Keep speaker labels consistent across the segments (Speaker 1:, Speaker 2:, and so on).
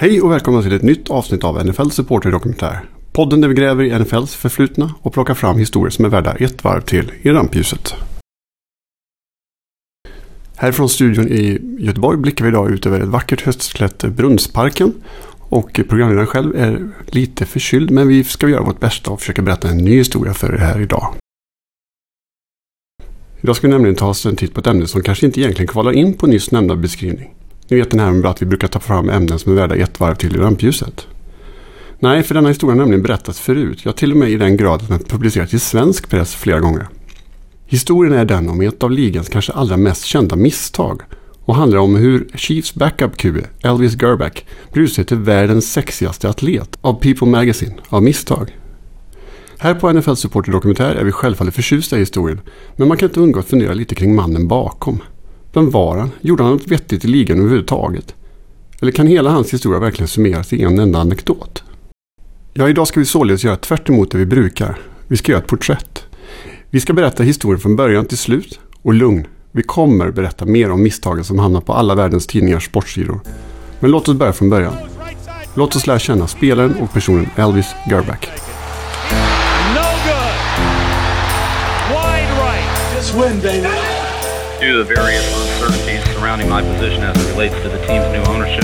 Speaker 1: Hej och välkomna till ett nytt avsnitt av NFL Supporter Dokumentär. Podden där vi gräver i NFLs förflutna och plockar fram historier som är värda ett varv till i rampljuset. Härifrån studion i Göteborg blickar vi idag ut över ett vackert höstklätt Brunnsparken. Och programledaren själv är lite förkyld men vi ska göra vårt bästa och försöka berätta en ny historia för er här idag. Idag ska vi nämligen ta oss en titt på ett ämne som kanske inte egentligen kvalar in på nyss nämnda beskrivning. Ni vet den här med att vi brukar ta fram ämnen som är värda ett varv till i rampljuset. Nej, för denna historia har nämligen berättats förut. Ja, till och med i den grad att den publicerats i svensk press flera gånger. Historien är den om ett av ligans kanske allra mest kända misstag och handlar om hur Chiefs backup-QB Elvis Gerback blir utsedd till världens sexigaste atlet av People Magazine av misstag. Här på NFL Supporter Dokumentär är vi självfallet förtjusta i historien men man kan inte undgå att fundera lite kring mannen bakom. Vem var han? Gjorde han något vettigt i ligan överhuvudtaget? Eller kan hela hans historia verkligen summeras i en enda anekdot? Ja, idag ska vi således göra tvärt det vi brukar. Vi ska göra ett porträtt. Vi ska berätta historien från början till slut. Och lugn, vi kommer berätta mer om misstagen som hamnar på alla världens tidningars sportsidor. Men låt oss börja från början. Låt oss lära känna spelaren och personen Elvis Gerback.
Speaker 2: No
Speaker 3: Due to the various uncertainties surrounding my position as it relates to the team's new ownership,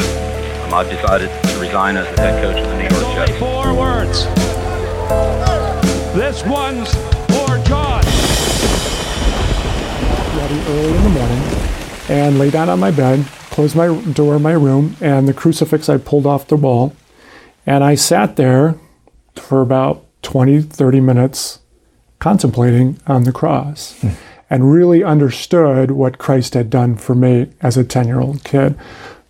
Speaker 3: um, I've decided to resign as the head coach of the New York
Speaker 2: Only
Speaker 3: Jets.
Speaker 2: four words. This one's for John.
Speaker 4: ready early in the morning and lay down on my bed, closed my door in my room, and the crucifix I pulled off the wall. And I sat there for about 20, 30 minutes contemplating on the cross and really understood what Christ had done for me as a 10 year old kid.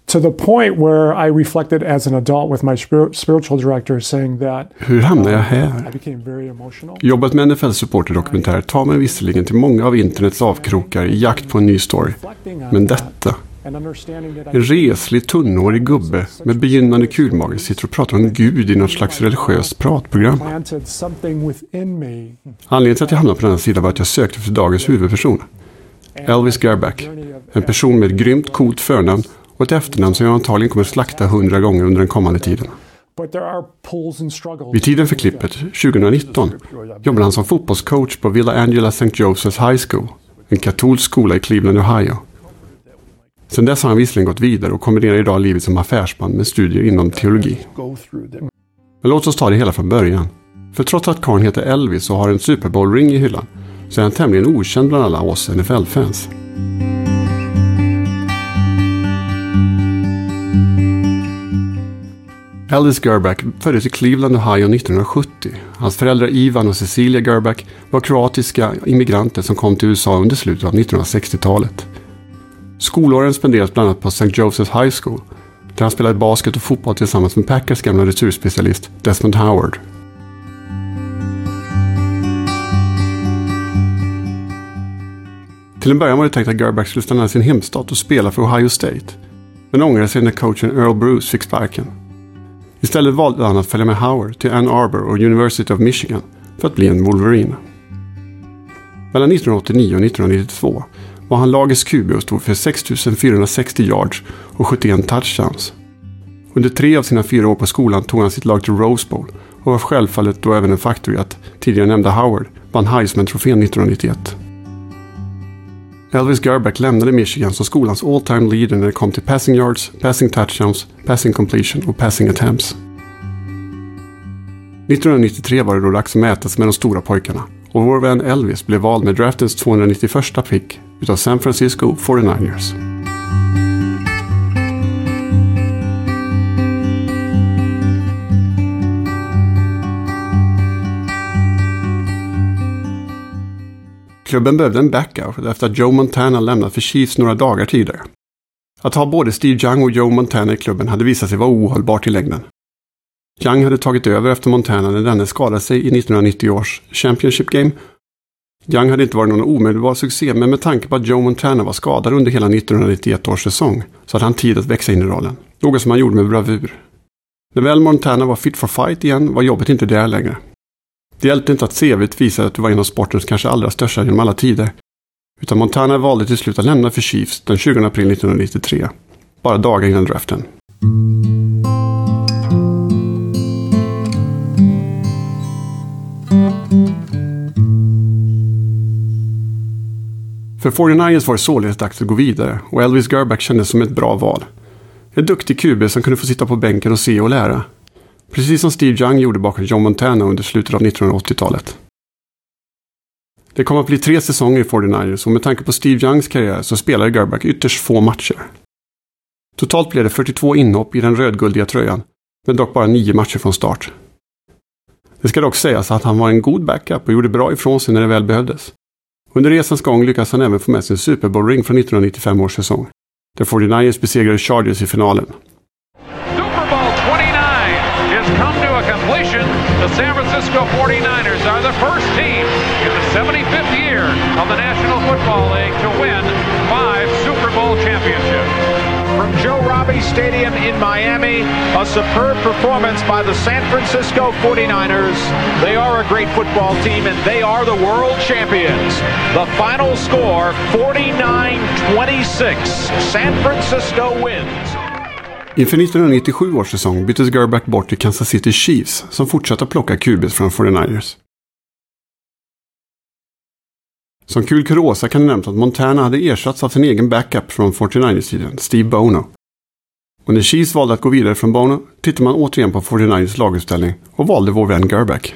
Speaker 4: To the point where I reflected as an adult with my spir- spiritual director saying that
Speaker 1: Hur hamnade jag um,
Speaker 4: I
Speaker 1: här?
Speaker 4: became very emotional.
Speaker 1: Jobbet med NFL Supporter Dokumentär tar mig visserligen till många av internets avkrokar i jakt på en ny story. Men
Speaker 4: that
Speaker 1: detta, en reslig tunnhårig gubbe med begynnande kulmage sitter och pratar om Gud i något slags religiöst pratprogram. Anledningen till att jag hamnade på denna sida var att jag sökte efter dagens huvudperson. Elvis Gerback. En person med ett grymt coolt förnamn och ett efternamn som jag antagligen kommer slakta hundra gånger under den kommande tiden. Vid tiden för klippet, 2019, jobbade han som fotbollscoach på Villa Angela St. Joseph's High School, en katolsk skola i Cleveland, Ohio. Sedan dess har han visserligen gått vidare och kombinerar idag livet som affärsman med studier inom teologi. Men låt oss ta det hela från början. För trots att karln heter Elvis och har en Super Bowl-ring i hyllan så är han tämligen okänd bland alla oss NFL-fans. Elvis Gerback föddes i Cleveland, Ohio 1970. Hans föräldrar Ivan och Cecilia Gerback var kroatiska immigranter som kom till USA under slutet av 1960-talet. Skolåren spenderas bland annat på St. Joseph's High School där han spelade basket och fotboll tillsammans med Packers gamla returspecialist Desmond Howard. Till en början var det tänkt att Gerbach skulle stanna i sin hemstad och spela för Ohio State. Men ångrade sig när coachen Earl Bruce fick sparken. Istället valde han att följa med Howard till Ann Arbor och University of Michigan för att bli en Wolverine. Mellan 1989 och 1992 var han lagets QB och stod för 6460 yards och 71 touchdowns. Under tre av sina fyra år på skolan tog han sitt lag till Rose Bowl och var självfallet då även en faktor i att tidigare nämnda Howard vann Heisman-trofén 1991. Elvis Gerbeck lämnade Michigan som skolans all-time leader när det kom till passing yards, passing touchdowns, passing completion och passing attempts. 1993 var det då dags att mätas med de stora pojkarna och vår vän Elvis blev vald med draftens 291 pick utav San Francisco 49ers. Klubben behövde en backup efter att Joe Montana lämnat för Chiefs några dagar tidigare. Att ha både Steve Young och Joe Montana i klubben hade visat sig vara ohållbart i längden. Young hade tagit över efter Montana när denne skadade sig i 1990 års Championship Game. Young hade inte varit någon omedelbar succé men med tanke på att Joe Montana var skadad under hela 1991 års säsong så hade han tid att växa in i rollen. Något som han gjorde med bravur. När väl Montana var fit for fight igen var jobbet inte där längre. Det hjälpte inte att CVt visade att du var en av sportens kanske allra största genom alla tider. Utan Montana valde till slut att lämna för Chiefs den 20 april 1993. Bara dagar innan draften. För 49ers var det således dags att gå vidare och Elvis Gerback kändes som ett bra val. En duktig QB som kunde få sitta på bänken och se och lära. Precis som Steve Young gjorde bakom John Montana under slutet av 1980-talet. Det kommer att bli tre säsonger i 49ers och med tanke på Steve Youngs karriär så spelade Gerback ytterst få matcher. Totalt blev det 42 inhopp i den rödguldiga tröjan, men dock bara nio matcher från start. Det ska dock sägas att han var en god backup och gjorde bra ifrån sig när det väl behövdes. Under resans gång lyckades han även få med sig en Super Bowl-ring från 1995 års säsong. Där 49ers besegrade Chargers i finalen.
Speaker 2: Super Bowl 29 has come to a completion. The San Francisco 49ers are the first team in the 75th year of the National
Speaker 5: Robbie Stadium in Miami, a superb performance by the San Francisco 49ers. They are a great football team and they are the world champions. The final score 49-26. San Francisco wins.
Speaker 1: Inför 1997 års säsong byttes Gerback bort till Kansas City Chiefs som fortsatte att plocka QBs från 49ers. Som kul kuriosa kan nämnas att Montana hade ersatts av sin egen backup från 49ers-tiden, Steve Bono. Och när Chiefs valde att gå vidare från Bono tittade man återigen på 49ers laguppställning och valde vår vän Gerback.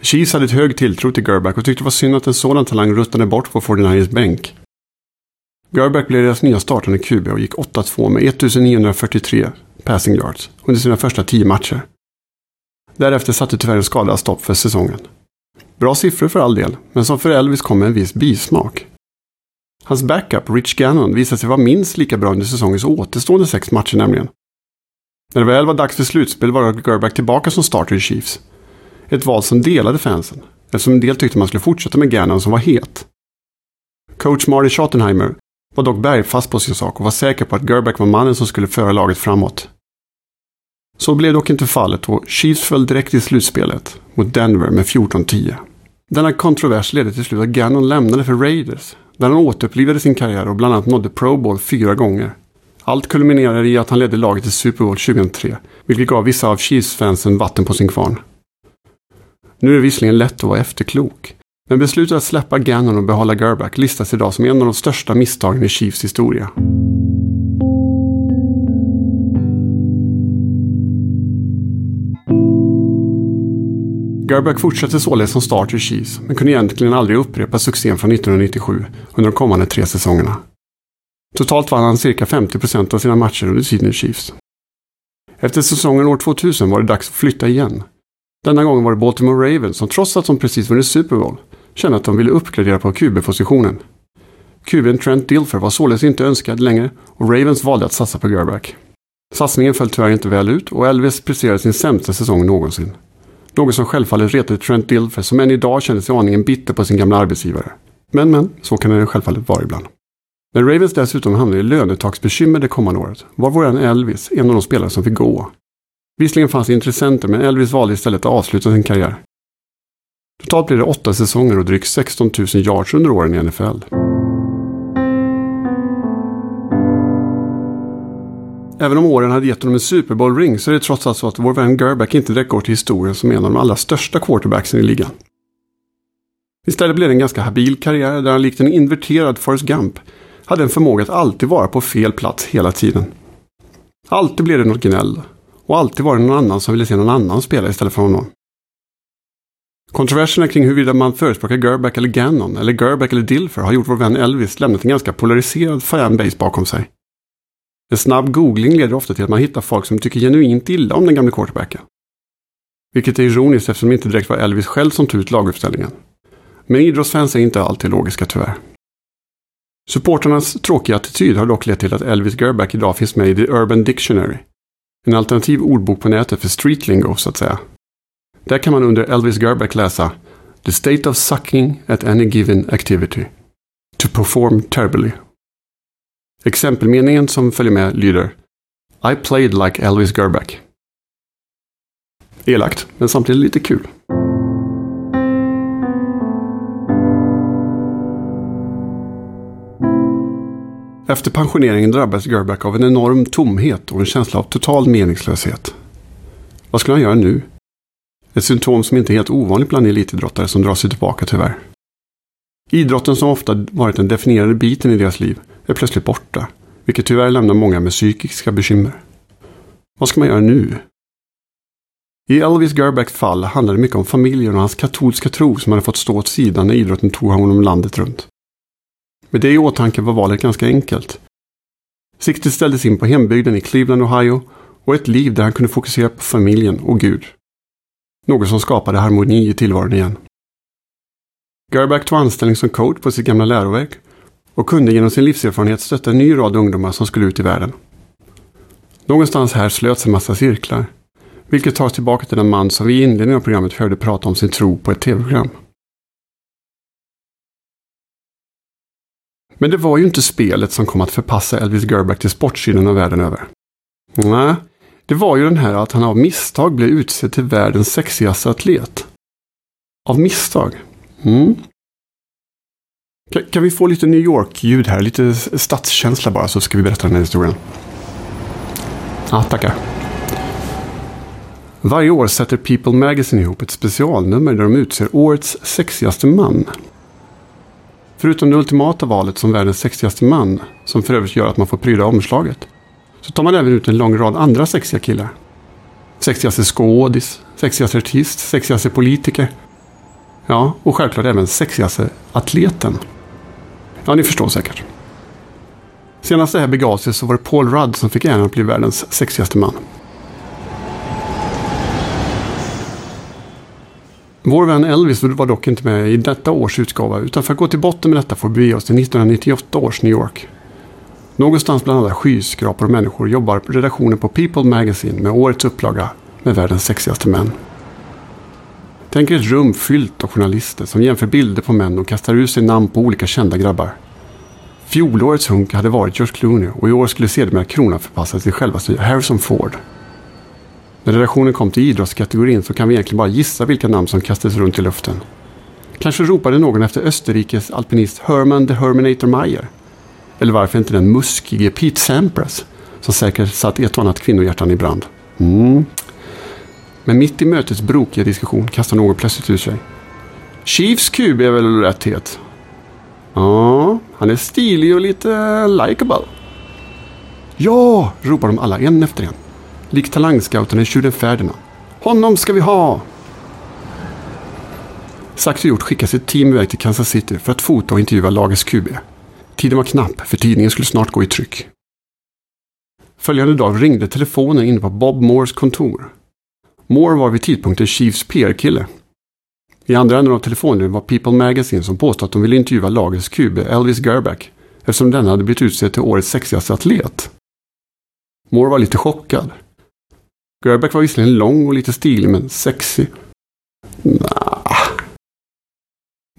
Speaker 1: Chiefs hade ett hög tilltro till Gerback och tyckte det var synd att en sådan talang ruttade bort på 49ers bänk. Gerback blev deras nya startande QB och gick 8-2 med 1943 passing yards under sina första tio matcher. Därefter satte tyvärr en skada stopp för säsongen. Bra siffror för all del, men som för Elvis kom med en viss bismak. Hans backup, Rich Gannon, visade sig vara minst lika bra under säsongens återstående sex matcher nämligen. När det väl var dags för slutspel var Gerback tillbaka som starter i Chiefs. Ett val som delade fansen, eftersom en del tyckte man skulle fortsätta med Gannon som var het. Coach Marty Schottenheimer var dock bergfast på sin sak och var säker på att Gerback var mannen som skulle föra laget framåt. Så blev dock inte fallet och Chiefs föll direkt i slutspelet mot Denver med 14-10. Denna kontrovers ledde till slut att Gannon lämnade för Raiders, där han återupplivade sin karriär och bland annat nådde Pro Bowl fyra gånger. Allt kulminerade i att han ledde laget till Super Bowl 2003, vilket gav vissa av Chiefs-fansen vatten på sin kvarn. Nu är det visserligen lätt att vara efterklok, men beslutet att släppa Gannon och behålla Gerback listas idag som en av de största misstagen i Chiefs historia. Gerback fortsatte således som starter i Chiefs, men kunde egentligen aldrig upprepa succén från 1997 under de kommande tre säsongerna. Totalt vann han cirka 50% av sina matcher under tiden i Chiefs. Efter säsongen år 2000 var det dags att flytta igen. Denna gång var det Baltimore Ravens som trots att de precis vunnit Super Bowl kände att de ville uppgradera på QB-positionen. QBn Trent Dilfer var således inte önskad längre och Ravens valde att satsa på Gerback. Satsningen föll tyvärr inte väl ut och Elvis presterade sin sämsta säsong någonsin. Något som självfallet retade Trent Dilfer som än idag kände sig aningen bitter på sin gamla arbetsgivare. Men men, så kan det självfallet vara ibland. När Ravens dessutom hamnade i lönetaksbekymmer det kommande året var våran Elvis en av de spelare som fick gå. Visserligen fanns det intressenter men Elvis valde istället att avsluta sin karriär. Totalt blev det åtta säsonger och drygt 16 000 yards under åren i NFL. Även om åren hade gett honom en Super Bowl-ring så är det trots allt så att vår vän Gerback inte direkt går till historien som en av de allra största quarterbacksen i ligan. Istället blev det en ganska habil karriär där han likt en inverterad Forrest Gump hade en förmåga att alltid vara på fel plats hela tiden. Alltid blev det något gnäll och alltid var det någon annan som ville se någon annan spela istället för honom. Kontroverserna kring huruvida man förespråkar Gerback eller Gannon eller Gerback eller Dilfer har gjort vår vän Elvis lämnat en ganska polariserad fanbase bakom sig. En snabb googling leder ofta till att man hittar folk som tycker genuint illa om den gamle quarterbacken. Vilket är ironiskt eftersom det inte direkt var Elvis själv som tog ut laguppställningen. Men idrottsfans är inte alltid logiska tyvärr. Supporternas tråkiga attityd har dock lett till att Elvis Gerback idag finns med i The Urban Dictionary. En alternativ ordbok på nätet för streetlingo så att säga. Där kan man under Elvis Gerback läsa The state of sucking at any given activity. To perform terribly. Exempelmeningen som följer med lyder I played like Elvis Gerback. Elakt, men samtidigt lite kul. Efter pensioneringen drabbades Gerback av en enorm tomhet och en känsla av total meningslöshet. Vad skulle han göra nu? Ett symptom som inte är helt ovanligt bland elitidrottare som drar sig tillbaka tyvärr. Idrotten som ofta varit den definierande biten i deras liv är plötsligt borta, vilket tyvärr lämnar många med psykiska bekymmer. Vad ska man göra nu? I Elvis Gerbacks fall handlade det mycket om familjen och hans katolska tro som hade fått stå åt sidan när idrotten tog honom landet runt. Med det i åtanke var valet ganska enkelt. Siktet ställdes in på hembygden i Cleveland, Ohio och ett liv där han kunde fokusera på familjen och Gud. Något som skapade harmoni i tillvaron igen. Gerback tog anställning som coach på sitt gamla läroverk och kunde genom sin livserfarenhet stötta en ny rad ungdomar som skulle ut i världen. Någonstans här slöts en massa cirklar, vilket tar oss tillbaka till den man som vi i inledningen av programmet hörde prata om sin tro på ett tv-program. Men det var ju inte spelet som kom att förpassa Elvis Gerback till sportsidan av världen över. Nej, det var ju den här att han av misstag blev utsedd till världens sexigaste atlet. Av misstag. Mm. Kan, kan vi få lite New York-ljud här? Lite stadskänsla bara så ska vi berätta den här historien. Ja, tackar. Varje år sätter People Magazine ihop ett specialnummer där de utser årets sexigaste man. Förutom det ultimata valet som världens sexigaste man, som för övrigt gör att man får pryda omslaget, så tar man även ut en lång rad andra sexiga killar. Sexigaste skådis, sexigaste artist, sexigaste politiker. Ja, och självklart även sexigaste atleten. Ja, ni förstår säkert. Senast det här begav sig så var det Paul Rudd som fick äran att bli världens sexigaste man. Vår vän Elvis var dock inte med i detta års utgåva utan för att gå till botten med detta får vi bege oss till 1998 års New York. Någonstans bland alla skyskrapor och människor jobbar redaktionen på People Magazine med årets upplaga med världens sexigaste män. Tänk er ett rum fyllt av journalister som jämför bilder på män och kastar ur sig namn på olika kända grabbar. Fjolårets hunk hade varit George Clooney och i år skulle sedermera kronan förpassas till självaste Harrison Ford. När redaktionen kom till idrottskategorin så kan vi egentligen bara gissa vilka namn som kastades runt i luften. Kanske ropade någon efter Österrikes alpinist Herman the Herminator Mayer. Eller varför inte den muskige Pete Sampras som säkert satt ett och annat kvinnohjärtan i brand. Mm. Men mitt i mötets brokiga diskussion kastar någon plötsligt ur sig. Chiefs QB är väl rätt het? Ja, han är stilig och lite likeable. Ja, ropar de alla en efter en. Likt talangscouten i Tjuren Ferdinand. Honom ska vi ha! Sagt och gjort skickas ett team iväg till Kansas City för att fota och intervjua lagets QB. Tiden var knapp, för tidningen skulle snart gå i tryck. Följande dag ringde telefonen inne på Bob Moores kontor. Moore var vid tidpunkten Chiefs PR-kille. I andra änden av telefonen var People Magazine som påstod att de ville intervjua lagets QB Elvis Gerback eftersom denna hade blivit utsedd till årets sexigaste atlet. Moore var lite chockad. Gerback var visserligen lång och lite stilig men sexig. Nah.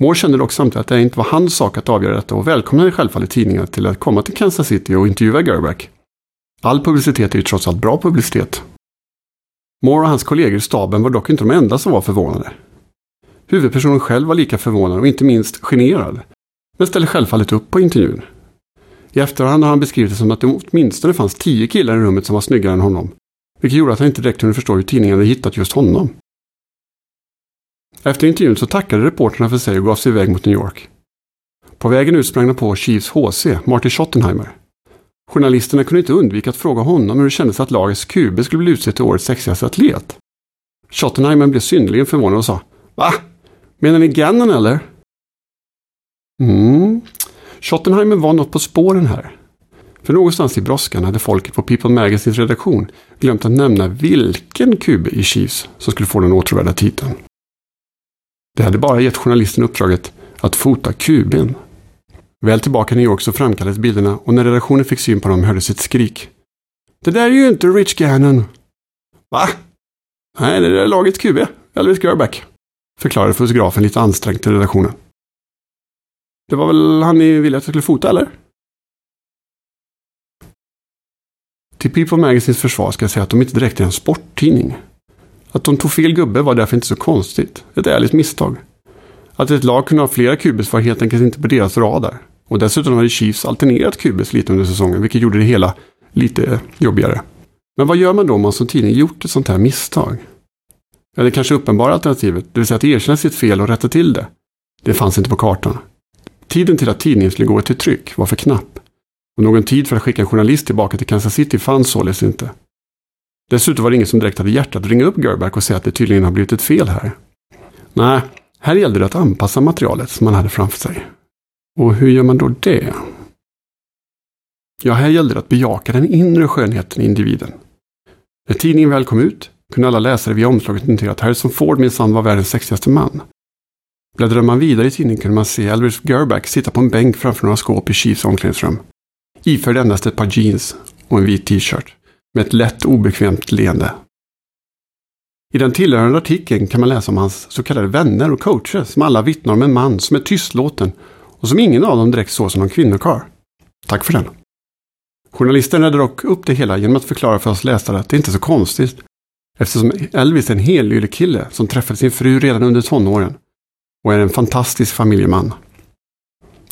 Speaker 1: Moore kände dock samtidigt att det inte var hans sak att avgöra detta och välkomnade självfallet tidningarna till att komma till Kansas City och intervjua Gerback. All publicitet är ju trots allt bra publicitet. Moore och hans kollegor i staben var dock inte de enda som var förvånade. Huvudpersonen själv var lika förvånad och inte minst generad. Men ställde självfallet upp på intervjun. I efterhand har han beskrivit det som att det åtminstone fanns tio killar i rummet som var snyggare än honom. Vilket gjorde att han inte direkt kunde förstå hur tidningen hade hittat just honom. Efter intervjun så tackade reporterna för sig och gav sig iväg mot New York. På vägen ut sprang de på Chiefs HC, Marty Schottenheimer. Journalisterna kunde inte undvika att fråga honom hur det kändes att lagets QB skulle bli utsedd till årets sexigaste atlet. Schottenheimer blev synnerligen förvånad och sa Va? Menar ni Gannon eller? Mm. Schottenheimer var något på spåren här. För någonstans i brådskan hade folket på People Magazines redaktion glömt att nämna vilken QB i Chiefs som skulle få den åtråvärda titeln. Det hade bara gett journalisten uppdraget att fota QBn. Väl tillbaka i New York så framkallades bilderna och när redaktionen fick syn på dem hördes ett skrik. Det där är ju inte Rich Gannon. Va? Nej, det är lagets QB, Elvis Gerback, förklarade fotografen lite ansträngt till redaktionen. Det var väl han ni ville att jag skulle fota, eller? Till People Magazines försvar ska jag säga att de inte direkt är en sporttidning. Att de tog fel gubbe var därför inte så konstigt. Ett ärligt misstag. Att ett lag kunde ha flera kubis var helt enkelt inte på deras radar. Och dessutom hade Chiefs alternerat kubis lite under säsongen, vilket gjorde det hela lite jobbigare. Men vad gör man då om man som tidning gjort ett sånt här misstag? Ja, det kanske uppenbara alternativet, det vill säga att erkänna sitt fel och rätta till det. Det fanns inte på kartan. Tiden till att tidningen skulle gå till tryck var för knapp. Och någon tid för att skicka en journalist tillbaka till Kansas City fanns således inte. Dessutom var det ingen som direkt hade hjärtat att ringa upp Gerback och säga att det tydligen har blivit ett fel här. Nej, här gällde det att anpassa materialet som man hade framför sig. Och hur gör man då det? Ja, här gällde det att bejaka den inre skönheten i individen. När tidningen väl kom ut kunde alla läsare via omslaget notera att Harrison Ford minsann var världens sexigaste man. Bläddrade man vidare i tidningen kunde man se Elvis Gerback sitta på en bänk framför några skåp i Chiefs omklädningsrum. Iförd endast ett par jeans och en vit t-shirt. Med ett lätt obekvämt leende. I den tillhörande artikeln kan man läsa om hans så kallade vänner och coacher som alla vittnar om en man som är tystlåten och som ingen av dem direkt såg som någon kvinnokarl. Tack för den. Journalisten räddade dock upp det hela genom att förklara för oss läsare att det inte är så konstigt eftersom Elvis är en helylle kille som träffade sin fru redan under tonåren och är en fantastisk familjeman.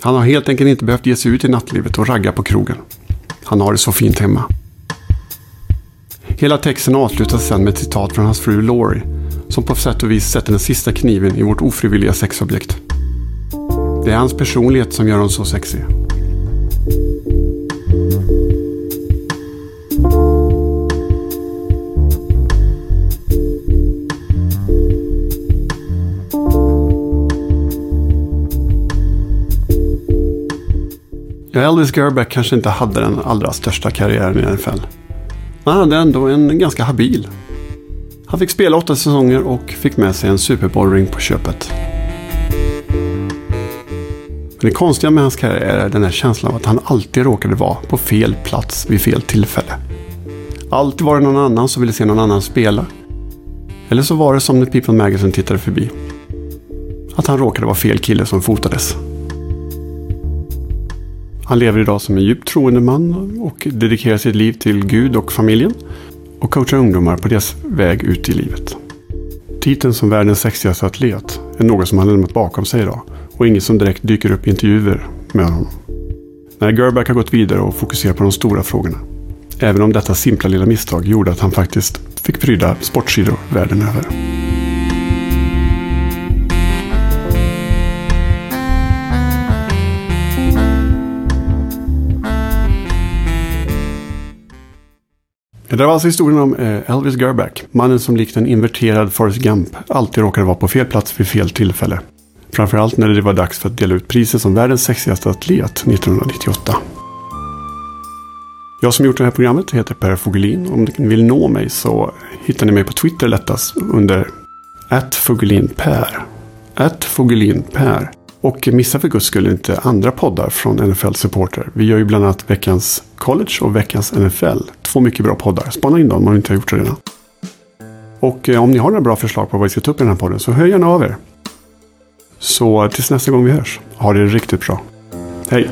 Speaker 1: Han har helt enkelt inte behövt ge sig ut i nattlivet och ragga på krogen. Han har det så fint hemma. Hela texten avslutas sedan med ett citat från hans fru Laurie, som på sätt och vis sätter den sista kniven i vårt ofrivilliga sexobjekt. Det är hans personlighet som gör honom så sexig. Ja, Elvis Gerbeck kanske inte hade den allra största karriären i NFL. Men han hade ändå en ganska habil. Han fick spela åtta säsonger och fick med sig en Super Bowl-ring på köpet. Men det konstiga med hans karriär är den här känslan av att han alltid råkade vara på fel plats vid fel tillfälle. Alltid var det någon annan som ville se någon annan spela. Eller så var det som när People Magazine tittade förbi. Att han råkade vara fel kille som fotades. Han lever idag som en djupt troende man och dedikerar sitt liv till Gud och familjen och coachar ungdomar på deras väg ut i livet. Titeln som världens sexigaste atlet är något som han lämnat bakom sig idag och inget som direkt dyker upp i intervjuer med honom. När Gerback har gått vidare och fokuserat på de stora frågorna. Även om detta simpla lilla misstag gjorde att han faktiskt fick pryda sportsidor världen över. Det där var alltså historien om eh, Elvis Gerback. Mannen som likt en inverterad Forrest Gump alltid råkade vara på fel plats vid fel tillfälle. Framförallt när det var dags för att dela ut priset som världens sexigaste atlet 1998. Jag som gjort det här programmet heter Per Fogelin. Om ni vill nå mig så hittar ni mig på Twitter lättast under @fogelinper. @fogelinper. Och missa för guds skull inte andra poddar från NFL Supporter. Vi gör ju bland annat veckans College och veckans NFL. Två mycket bra poddar. Spana in dem om ni inte har gjort det redan. Och eh, om ni har några bra förslag på vad vi ska ta upp i den här podden så hör gärna av er. Så tills nästa gång vi hörs, ha det riktigt bra. Hej!